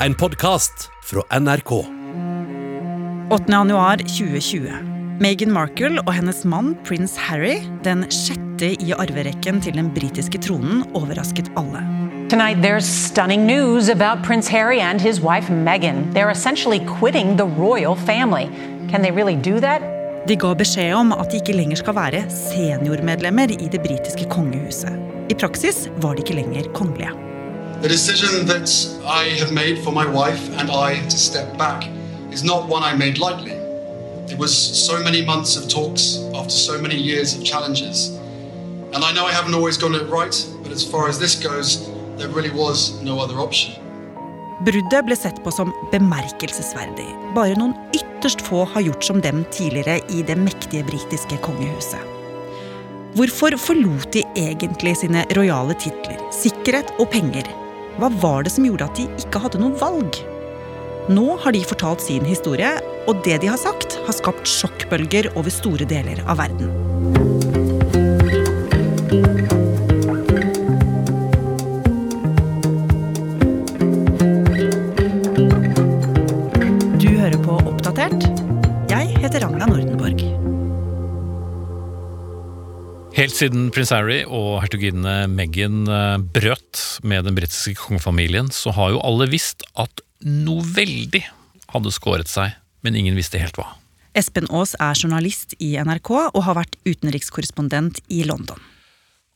en podkast fra NRK. 8. januar 2020. Meghan Markle og hennes mann prins Harry, den sjette i arverekken til den britiske tronen, overrasket alle. Tonight, there's stunning news about Prince Harry and his wife Meghan. They're essentially quitting the royal family. Can they really do that? De ga beskjed om at de ikke lenger skal være seniormedlemmer i det britiske kongehuset. I praksis var de ikke lenger kongelige. The decision that I have made for my wife and I to step back is not one I made lightly. It was so many months of talks after so many years of challenges. And I know I haven't always gotten it right, but as far as this goes, there really was no other option. Bruddet ble sett på som bemerkelsesverdig. Bare noen ytterst få har gjort som dem tidligere i det mektige britiske kongehuset. Hvorfor forlot de egentlig sine rojale titler, sikkerhet og penger? Hva var det som gjorde at de ikke hadde noe valg? Nå har de fortalt sin historie, og det de har sagt, har skapt sjokkbølger over store deler av verden. Helt siden prins Harry og hertuginne Meghan eh, brøt med den britiske kongefamilien, så har jo alle visst at noe veldig hadde skåret seg, men ingen visste helt hva. Espen Aas er journalist i NRK og har vært utenrikskorrespondent i London.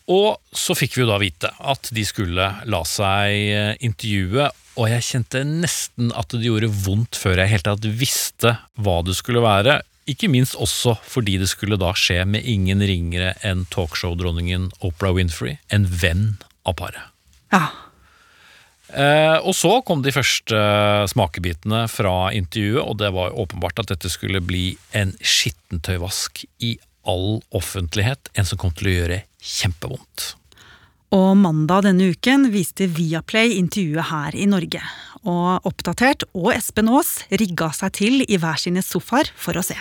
Og så fikk vi jo da vite at de skulle la seg eh, intervjue, og jeg kjente nesten at det gjorde vondt før jeg helt tatt visste hva det skulle være. Ikke minst også fordi det skulle da skje med ingen ringere enn talkshow-dronningen Oprah Winfrey, en venn av paret. Ja, Eh, og så kom de første smakebitene fra intervjuet, og det var åpenbart at dette skulle bli en skittentøyvask i all offentlighet, en som kom til å gjøre kjempevondt. Og mandag denne uken viste Viaplay intervjuet her i Norge. Og Oppdatert og Espen Aas rigga seg til i hver sine sofaer for å se.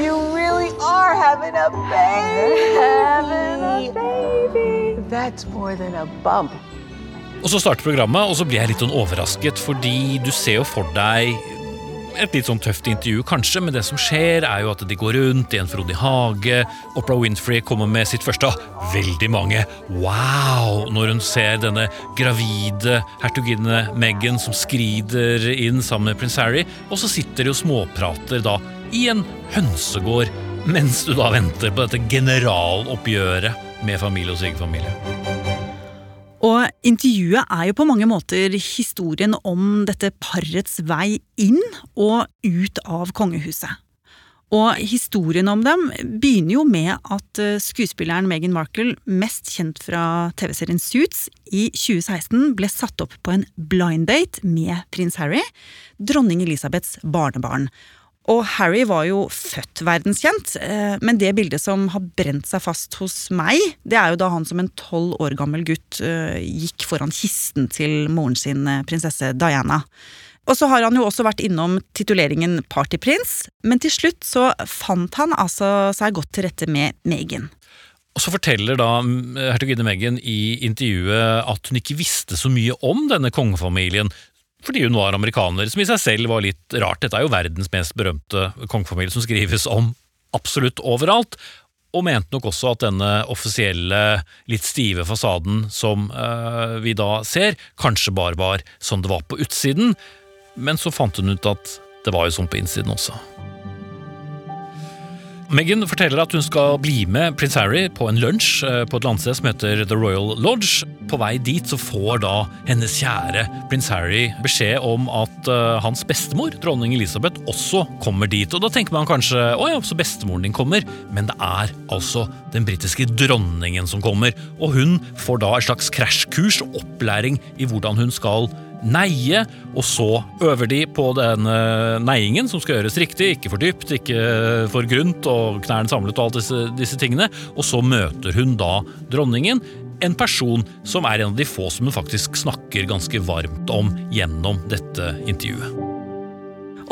You really are having a baby. Having a baby. That's more than a bump. Og så starter programmet, og så blir jeg litt sånn overrasket, fordi du ser jo for deg et litt sånn tøft intervju, kanskje, men det som skjer, er jo at de går rundt i en frodig hage. Opera Winfrey kommer med sitt første av veldig mange wow når hun ser denne gravide hertuginne Meghan som skrider inn sammen med prins Harry, og så sitter de og småprater da i en hønsegård mens du da venter på dette generaloppgjøret med familie og svigerfamilie. Og intervjuet er jo på mange måter historien om dette parets vei inn og ut av kongehuset. Og historien om dem begynner jo med at eh, skuespilleren Meghan Markle, mest kjent fra TV-serien Suits, i 2016 ble satt opp på en blind date med prins Harry, dronning Elisabeths barnebarn. Og Harry var jo født verdenskjent, eh, men det bildet som har brent seg fast hos meg, det er jo da han som en tolv år gammel gutt eh, gikk foran kisten til moren sin, eh, prinsesse Diana. Og så har han jo også vært innom tituleringen partyprins, men til slutt så fant han altså seg godt til rette med Meghan. Og så forteller da mm, hertuginne Meghan i intervjuet at hun ikke visste så mye om denne kongefamilien, fordi hun var amerikaner, som i seg selv var litt rart. Dette er jo verdens mest berømte kongefamilie som skrives om absolutt overalt. Og mente nok også at denne offisielle, litt stive fasaden som eh, vi da ser, kanskje bare var sånn det var på utsiden, men så fant hun ut at det var jo sånn på innsiden også. Meghan forteller at hun skal bli med prins Harry på en lunsj eh, på et landsted som heter The Royal Lodge. På vei dit så får da hennes kjære prins Harry beskjed om at uh, hans bestemor, dronning Elisabeth, også kommer dit. Og da tenker man kanskje å ja, så bestemoren din kommer, men det er altså den britiske dronningen som kommer. Og hun får da et slags krasjkurs og opplæring i hvordan hun skal neie, og så øver de på den eh, neiingen som skal gjøres riktig, ikke for dypt, ikke for grunt og knærne samlet og alt disse, disse tingene, og så møter hun da dronningen, en person som er en av de få som hun faktisk snakker ganske varmt om gjennom dette intervjuet.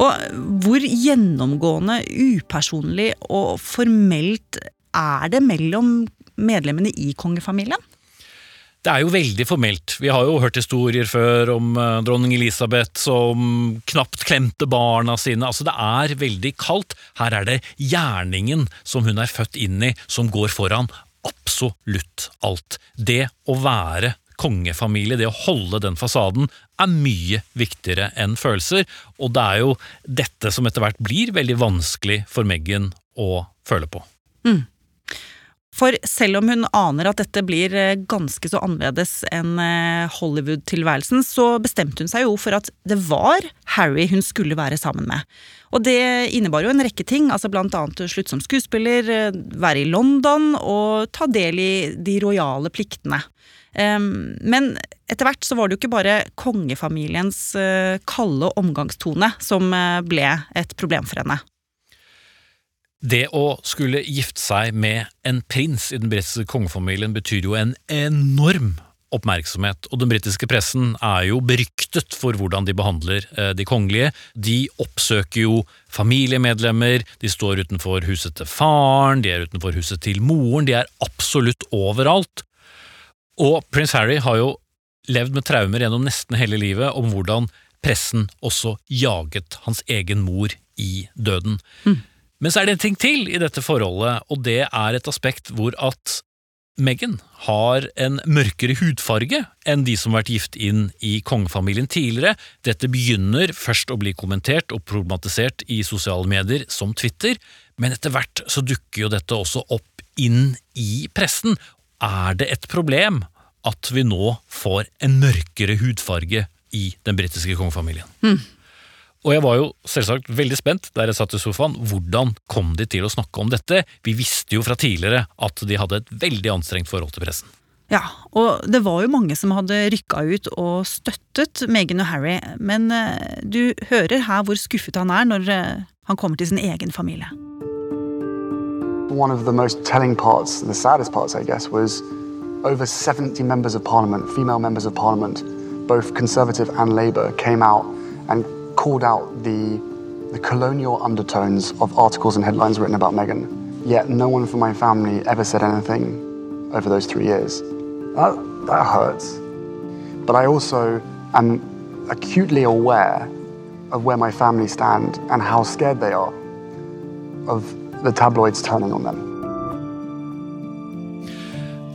Og hvor gjennomgående, upersonlig og formelt er det mellom medlemmene i kongefamilien? Det er jo veldig formelt. Vi har jo hørt historier før om uh, dronning Elisabeth som knapt klemte barna sine. Altså, det er veldig kaldt. Her er det gjerningen som hun er født inn i, som går foran absolutt alt. Det å være kongefamilie, det å holde den fasaden, er mye viktigere enn følelser, og det er jo dette som etter hvert blir veldig vanskelig for Meghan å føle på. Mm. For selv om hun aner at dette blir eh, ganske så annerledes enn eh, Hollywood-tilværelsen, så bestemte hun seg jo for at det var Harry hun skulle være sammen med. Og det innebar jo en rekke ting, altså blant annet slutt som skuespiller, eh, være i London og ta del i de rojale pliktene. Men etter hvert så var det jo ikke bare kongefamiliens kalde omgangstone som ble et problem for henne. Det å skulle gifte seg med en prins i den britiske kongefamilien betyr jo en enorm oppmerksomhet, og den britiske pressen er jo beryktet for hvordan de behandler eh, de kongelige. De oppsøker jo familiemedlemmer, de står utenfor huset til faren, de er utenfor huset til moren, de er absolutt overalt. Og prins Harry har jo levd med traumer gjennom nesten hele livet om hvordan pressen også jaget hans egen mor i døden. Mm. Men så er det en ting til i dette forholdet, og det er et aspekt hvor at Meghan har en mørkere hudfarge enn de som har vært gift inn i kongefamilien tidligere. Dette begynner først å bli kommentert og problematisert i sosiale medier som Twitter, men etter hvert så dukker jo dette også opp inn i pressen. Er det et problem at vi nå får en mørkere hudfarge i den britiske kongefamilien? Mm. Og jeg var jo selvsagt veldig spent der jeg satt i sofaen. Hvordan kom de til å snakke om dette? Vi visste jo fra tidligere at de hadde et veldig anstrengt forhold til pressen. Ja, og det var jo mange som hadde rykka ut og støttet Meghan og Harry, men eh, du hører her hvor skuffet han er når eh, han kommer til sin egen familie. One of the most telling parts, the saddest parts, I guess, was over 70 members of parliament, female members of parliament, both Conservative and Labour, came out and called out the, the colonial undertones of articles and headlines written about Meghan. Yet no one from my family ever said anything over those three years. That, that hurts. But I also am acutely aware of where my family stand and how scared they are of the tabloids turning on them.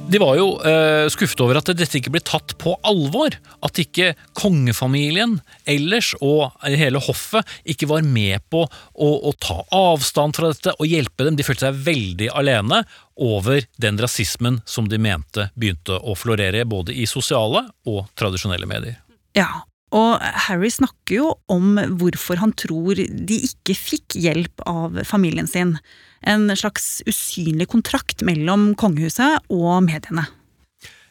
De var jo uh, skuffet over at dette ikke ble tatt på alvor. At ikke kongefamilien ellers og hele hoffet ikke var med på å, å, ta avstand fra dette og hjelpe dem. De følte seg veldig alene over den rasismen som de mente begynte å florere både i sosiale og tradisjonelle medier. Ja, og Harry snakker jo om hvorfor han tror de ikke fikk hjelp av familien sin en slags usynlig kontrakt mellom kongehuset og mediene.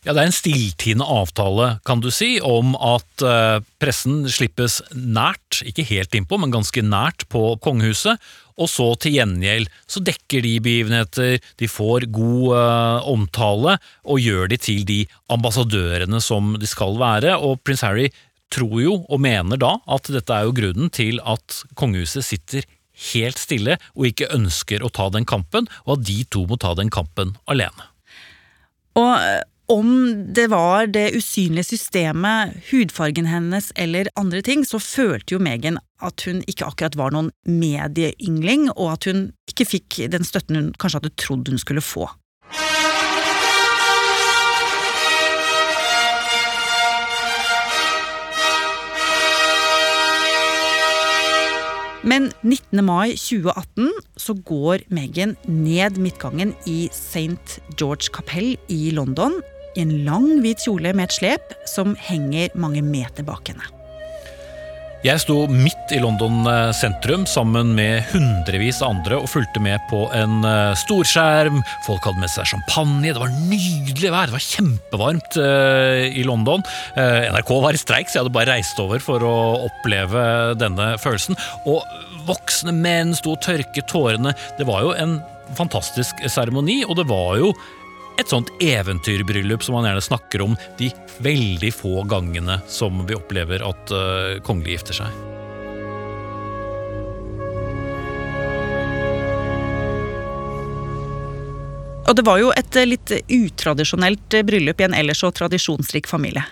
Ja, Det er en stilltiende avtale, kan du si, om at uh, pressen slippes nært, ikke helt innpå, men ganske nært på kongehuset. Og så til gjengjeld så dekker de begivenheter, de får god uh, omtale og gjør de til de ambassadørene som de skal være. Og prins Harry tror jo, og mener da, at dette er jo grunnen til at kongehuset sitter helt stille og ikke ønsker å ta den kampen, og at de to må ta den kampen alene. Og eh, om det var det usynlige systemet, hudfargen hennes eller andre ting, så følte jo Megan at hun ikke akkurat var noen medieyngling, og at hun ikke fikk den støtten hun kanskje hadde trodd hun skulle få. Men 19. mai 2018 så går Meghan ned midtgangen i St. George kapell i London i en lang, hvit kjole med et slep som henger mange meter bak henne. Jeg sto midt i London eh, sentrum sammen med hundrevis av andre og fulgte med på en eh, storskjerm. Folk hadde med seg champagne, det var nydelig vær, det var kjempevarmt uh, i London. NRK var i streik, så jeg hadde bare reist over for å oppleve denne følelsen. Og voksne menn sto og tørket tårene. Det var jo en fantastisk seremoni, og det var jo et sånt eventyrbryllup som man gjerne snakker om de veldig få gangene som vi opplever at uh, kongelige gifter seg. Og det var jo et eh, litt utradisjonelt eh, bryllup i en ellers så tradisjonsrik familie.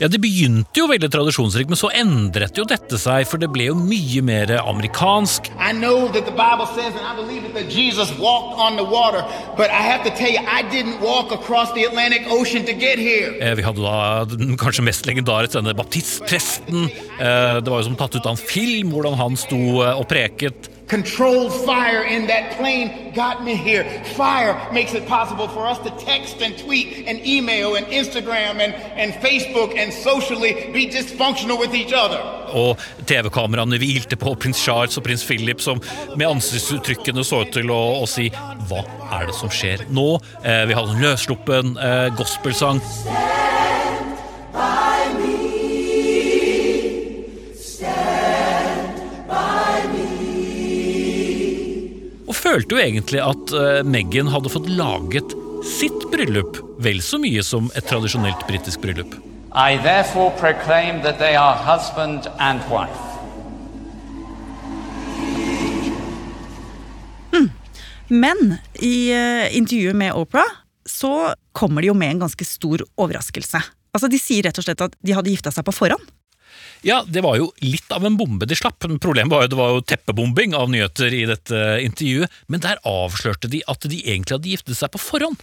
Ja, Det begynte jo veldig tradisjonsrikt, men så endret jo dette seg, for det ble jo mye mer amerikansk. Water, you. Eh, Vi hadde da den kanskje mest legendariske, denne baptistpresten. Eh, Det var jo som tatt ut av en film, hvordan han sto eh, og preket. Controlled fire in that plane got me here. Fire makes it possible for us to text and tweet and email and Instagram and, and Facebook and socially be dysfunctional with each other. Og TV-kameraene hvilte på prins Charles og prins Philip, som med ansiktsuttrykkene så ut til å, å si Hva er det som skjer nå? Eh, vi hadde en løssluppen eh, gospelsang. Følte jo egentlig at eh, Meghan hadde fått laget sitt bryllup vel så mye som et tradisjonelt britisk bryllup. I therefore proclaim that they are husband and wife. Men i eh, intervjuet med Opera så kommer de jo med en ganske stor overraskelse. Altså De sier rett og slett at de hadde gifta seg på forhånd. Ja, det var jo litt av en bombe de slapp. Problemet var jo det var jo teppebombing av nyheter i dette intervjuet. Men der avslørte de at de egentlig hadde giftet seg på forhånd.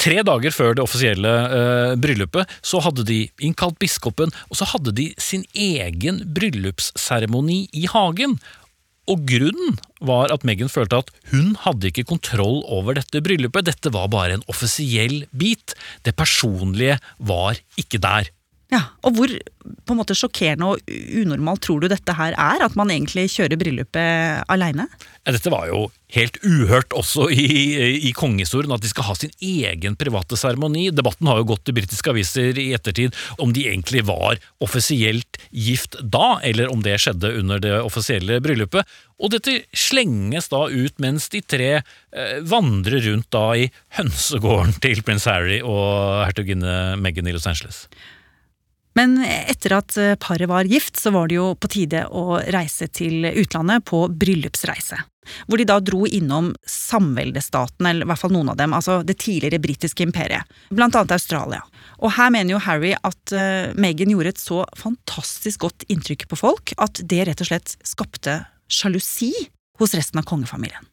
Tre dager før det offisielle eh, bryllupet så hadde de innkalt biskopen, og så hadde de sin egen bryllupsseremoni i hagen. Og grunnen var at Meghan følte at hun hadde ikke kontroll over dette bryllupet. Dette var bare en offisiell bit. Det personlige var ikke der. Ja, Og hvor på en måte sjokkerende og unormalt tror du dette her er? At man egentlig kjører bryllupet aleine? Ja, Dette var jo helt uhørt også i, i kongehistorien, at de skal ha sin egen private seremoni. Debatten har jo gått i britiske aviser i ettertid om de egentlig var offisielt gift da, eller om det skjedde under det offisielle bryllupet. Og dette slenges da ut mens de tre eh, vandrer rundt da i hønsegården til prins Harry og hertuginne Meghan i Los Angeles. Men etter at eh, paret var gift, så var det jo på tide å reise til utlandet på bryllupsreise. Hvor de da dro innom samveldestaten, eller i hvert fall noen av dem, altså det tidligere britiske imperiet. Blant annet Australia. Og her mener jo Harry at uh, Meghan gjorde et så fantastisk godt inntrykk på folk at det rett og slett skapte sjalusi hos resten av kongefamilien.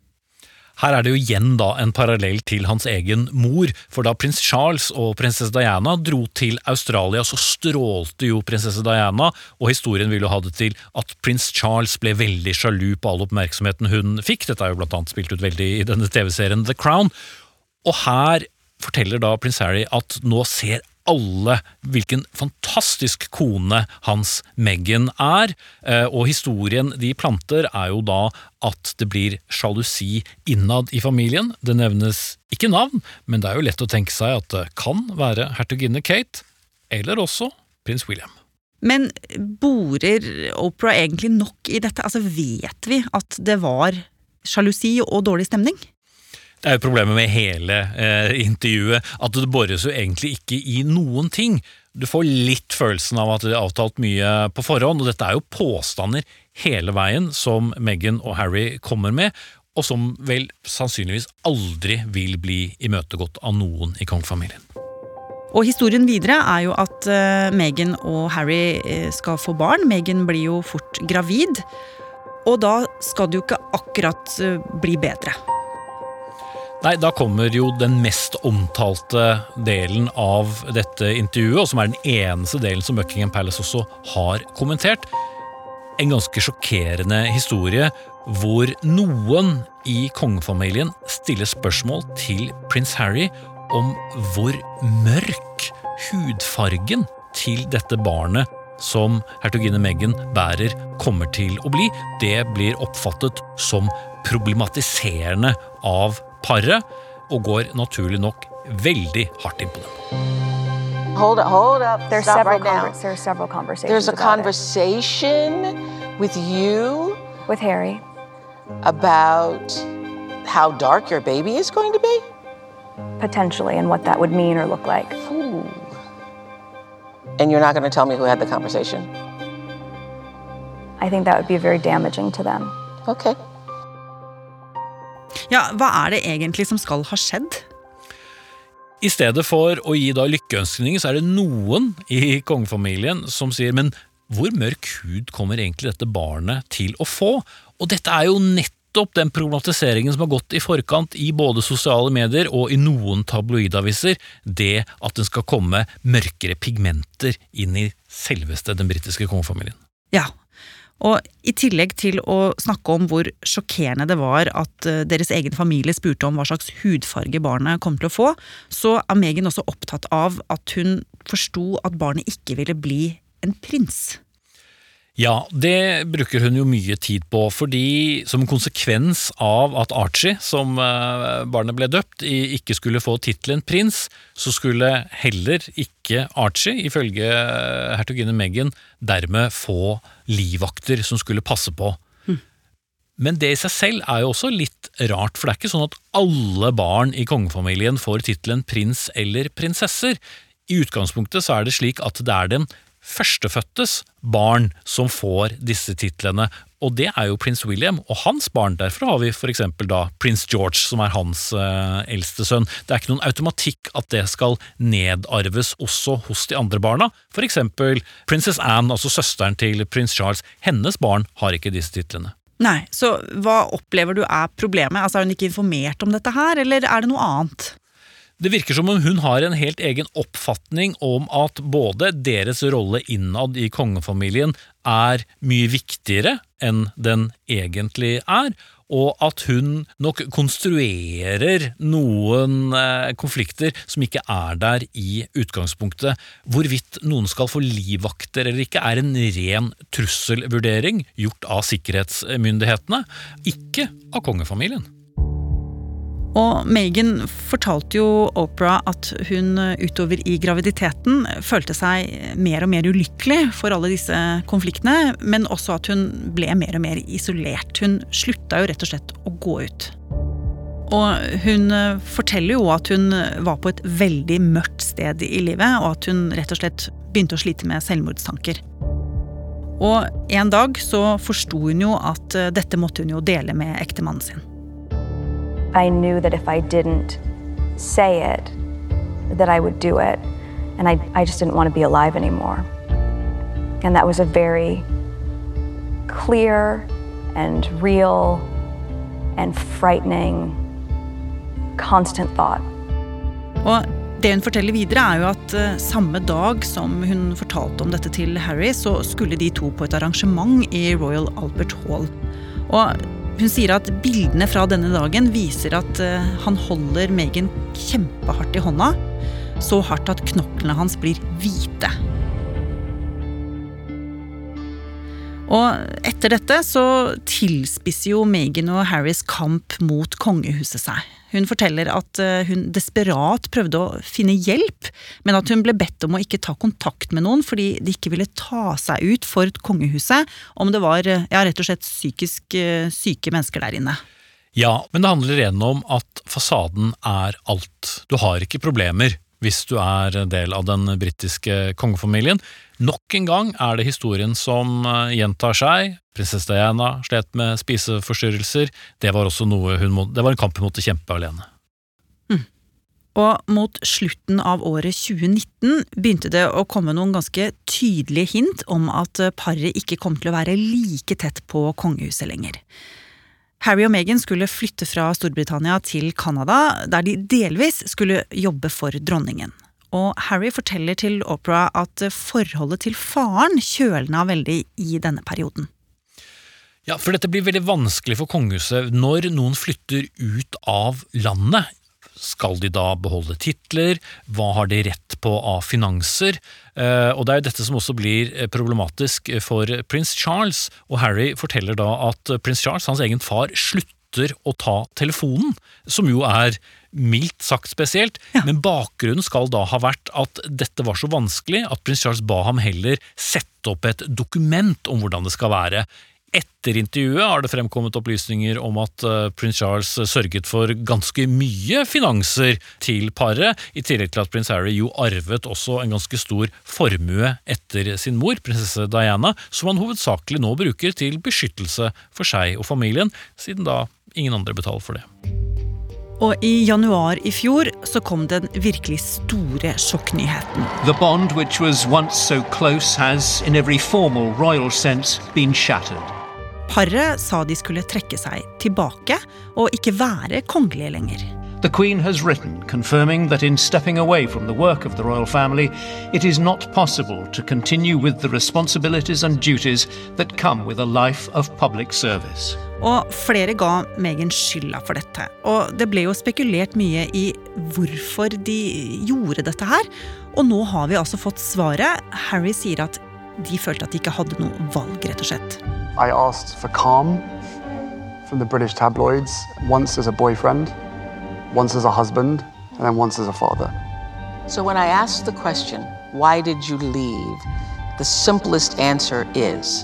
Her er det jo igjen da en parallell til hans egen mor, for da prins Charles og prinsesse Diana dro til Australia, så strålte jo prinsesse Diana, og historien vil jo ha det til at prins Charles ble veldig sjalu på all oppmerksomheten hun fikk. Dette er jo blant annet spilt ut veldig i denne TV-serien The Crown. Og her forteller da prins Harry at nå ser alle hvilken fantastisk kone hans Meghan er, eh, og historien de planter er jo da at det blir sjalusi innad i familien. Det nevnes ikke navn, men det er jo lett å tenke seg at det kan være hertuginne Kate, eller også prins William. Men borer Opera egentlig nok i dette? Altså Vet vi at det var sjalusi og dårlig stemning? Det er jo problemet med hele eh, intervjuet, at det bores jo egentlig ikke i noen ting. Du får litt følelsen av at det er avtalt mye på forhånd, og dette er jo påstander hele veien som Meghan og Harry kommer med, og som vel sannsynligvis aldri vil bli imøtegått av noen i kongefamilien. Og historien videre er jo at uh, Meghan og Harry eh, skal få barn. Meghan blir jo fort gravid. Og da skal det jo ikke akkurat uh, bli bedre. Nei, da kommer jo den mest omtalte delen av dette intervjuet, og som er den eneste delen som Buckingham Palace også har kommentert. En ganske sjokkerende historie hvor noen i kongefamilien stiller spørsmål til prins Harry om hvor mørk hudfargen til dette barnet som hertuginne Meghan bærer, kommer til å bli. Det blir oppfattet som problematiserende av paret, og går naturlig nok veldig hardt inn på dem. Hold up, hold up. There's Stop several right now. conver- there's several conversations. There's a about it. conversation with you with Harry. about how dark your baby is going to be? potentially and what that would mean or look like. Ooh. And you're not going to tell me who had the conversation? I think that would be very damaging to them. Okay. Ja, hva er det egentlig som skal ha skjedd? I stedet for å gi da lykkeønskninger, så er det noen i kongefamilien som sier men hvor mørk hud kommer egentlig dette barnet til å få? Og dette er jo nettopp den problematiseringen som har gått i forkant i både sosiale medier og i noen tabloidaviser, det at det skal komme mørkere pigmenter inn i selveste den britiske kongefamilien. Ja, og i tillegg til å snakke om hvor sjokkerende det var at eh, deres egen familie spurte om hva slags hudfarge barnet kom til å få, så er Megan også opptatt av at hun forsto at barnet ikke ville bli en prins. Ja, det bruker hun jo mye tid på, fordi som konsekvens av at Archie, som eh, barnet ble døpt, ikke skulle få tittelen prins, så skulle heller ikke Archie, ifølge eh, hertuginne Meghan, dermed få livvakter som skulle passe på. Men det i seg selv er jo også litt rart, for det er ikke sånn at alle barn i kongefamilien får tittelen prins eller prinsesser. I utgangspunktet så er det slik at det er den førstefødtes barn som får disse titlene, og det er jo prins William og hans barn. Derfor har vi eksempel da prins George, som er hans eh, eldste sønn. Det er ikke noen automatikk at det skal nedarves også hos de andre barna. Eksempel prinsess Anne, altså søsteren til prins Charles. Hennes barn har ikke disse titlene. Nei, Så hva opplever du er problemet? Altså, Er hun ikke informert om dette her, eller er det noe annet? Det virker som om hun har en helt egen oppfatning om at både deres rolle innad i kongefamilien er mye viktigere enn den egentlig er, og at hun nok konstruerer noen eh, konflikter som ikke er der i utgangspunktet. Hvorvidt noen skal få livvakter eller ikke, er en ren trusselvurdering gjort av sikkerhetsmyndighetene, ikke av kongefamilien. Og Megan fortalte jo Opera at hun utover i graviditeten følte seg mer og mer ulykkelig for alle disse konfliktene, men også at hun ble mer og mer isolert. Hun slutta jo rett og slett å gå ut. Og hun forteller jo at hun var på et veldig mørkt sted i livet, og at hun rett og slett begynte å slite med selvmordstanker. Og en dag så forsto hun jo at dette måtte hun jo dele med ektemannen sin. I knew that if I didn't say it, that I would do it. And I, I just didn't want to be alive anymore. And that was a very clear and real and frightening, constant thought. Og det hun forteller videre, er jo at uh, samme dag som hun fortalte om dette til Harry, så skulle de to på et arrangement i Royal Albert Hall. Og hun sier at bildene fra denne dagen viser at uh, han holder Megan kjempehardt i hånda. Så hardt at knoklene hans blir hvite. Og etter dette så tilspisser jo Megan og Harrys kamp mot kongehuset seg. Hun forteller at eh, hun desperat prøvde å finne hjelp, men at hun ble bedt om å ikke ta kontakt med noen fordi de ikke ville ta seg ut for kongehuset om det var ja, rett og slett psykisk eh, syke mennesker der inne. Ja, men det handler igjen om at fasaden er alt. Du har ikke problemer hvis du er del av den britiske kongefamilien. Nok en gang er det historien som eh, gjentar seg. Prinsesse Diana slet med spiseforstyrrelser. Det var også må, det var en kamp hun måtte kjempe alene. Mm. Og mot slutten av året 2019 begynte det å komme noen ganske tydelige hint om at paret ikke kom til å være like tett på kongehuset lenger. Harry og Meghan skulle flytte fra Storbritannia til Canada, der de delvis skulle jobbe for dronningen. Og Harry forteller til Opera at forholdet til faren kjølna veldig i denne perioden. Ja, for dette blir veldig vanskelig for kongehuset når noen flytter ut av landet. Skal de da beholde titler? Hva har de rett på av finanser? Eh, og Det er jo dette som også blir eh, problematisk for prins Charles. Og Harry forteller da at prins Charles, hans egen far, slutter å ta telefonen, som jo er mildt sagt spesielt, ja. men bakgrunnen skal da ha vært at dette var så vanskelig at prins Charles ba ham heller sette opp et dokument om hvordan det skal være. Etter intervjuet har det fremkommet opplysninger om at uh, prins Charles sørget for ganske mye finanser til paret, i tillegg til at prins Harry jo arvet også en ganske stor formue etter sin mor, prinsesse Diana, som han hovedsakelig nå bruker til beskyttelse for seg og familien, siden da ingen andre betaler for det. Og i januar i fjor så kom den virkelig store sjokknyheten. The bond which was once so close has, in every formal royal sense, been shattered. Paret sa de skulle trekke seg tilbake og ikke være kongelige lenger. The Queen has written confirming that in stepping away from the work of the royal family, it is not possible to continue with the responsibilities and duties that come with a life of public service. Og flere ga Meghan skylda for dette. Og det ble jo spekulert mye i hvorfor de gjorde dette her. Og nå har vi altså fått svaret. Harry sier at de følte at de ikke hadde noe valg, rett og slett. I asked for calm from the British tabloids, once as a boyfriend, once as a husband, and then once as a father. So when I asked the question, why did you leave? The simplest answer is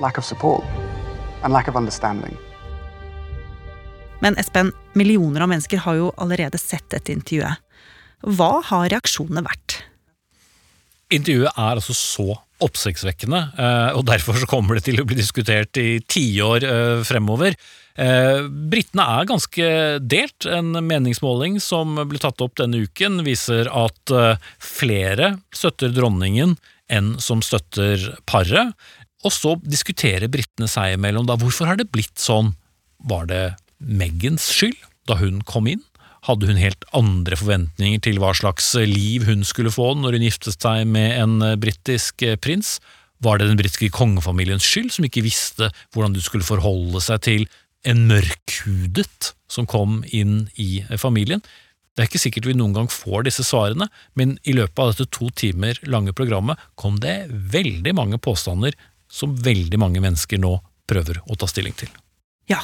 Lack of support and lack of understanding. Men Espen, millioner av mennesker har jo allerede sett dette intervjuet. Hva har reaksjonene vært? Intervjuet er altså så oppsiktsvekkende, eh, og derfor så kommer det til å bli diskutert i tiår eh, fremover. Eh, Britene er ganske delt. En meningsmåling som ble tatt opp denne uken, viser at flere støtter dronningen enn som støtter paret. Og så diskuterer britene seg imellom da hvorfor har det blitt sånn. Var det Meghans skyld da hun kom inn? Hadde hun helt andre forventninger til hva slags liv hun skulle få når hun giftet seg med en britisk prins? Var det den britiske kongefamiliens skyld, som ikke visste hvordan du skulle forholde seg til en mørkhudet som kom inn i familien? Det er ikke sikkert vi noen gang får disse svarene, men i løpet av dette to timer lange programmet kom det veldig mange påstander som veldig mange mennesker nå prøver å ta stilling til. Ja,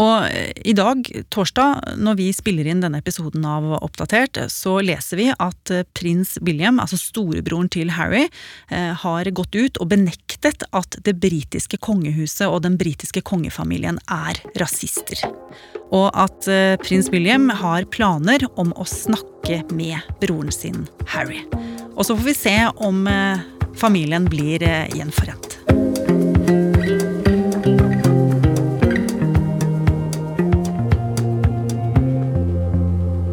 og i dag, torsdag, når vi spiller inn denne episoden av Oppdatert, så leser vi at prins William, altså storebroren til Harry, har gått ut og benektet at det britiske kongehuset og den britiske kongefamilien er rasister. Og at prins William har planer om å snakke med broren sin Harry. Og så får vi se om familien blir gjenforent.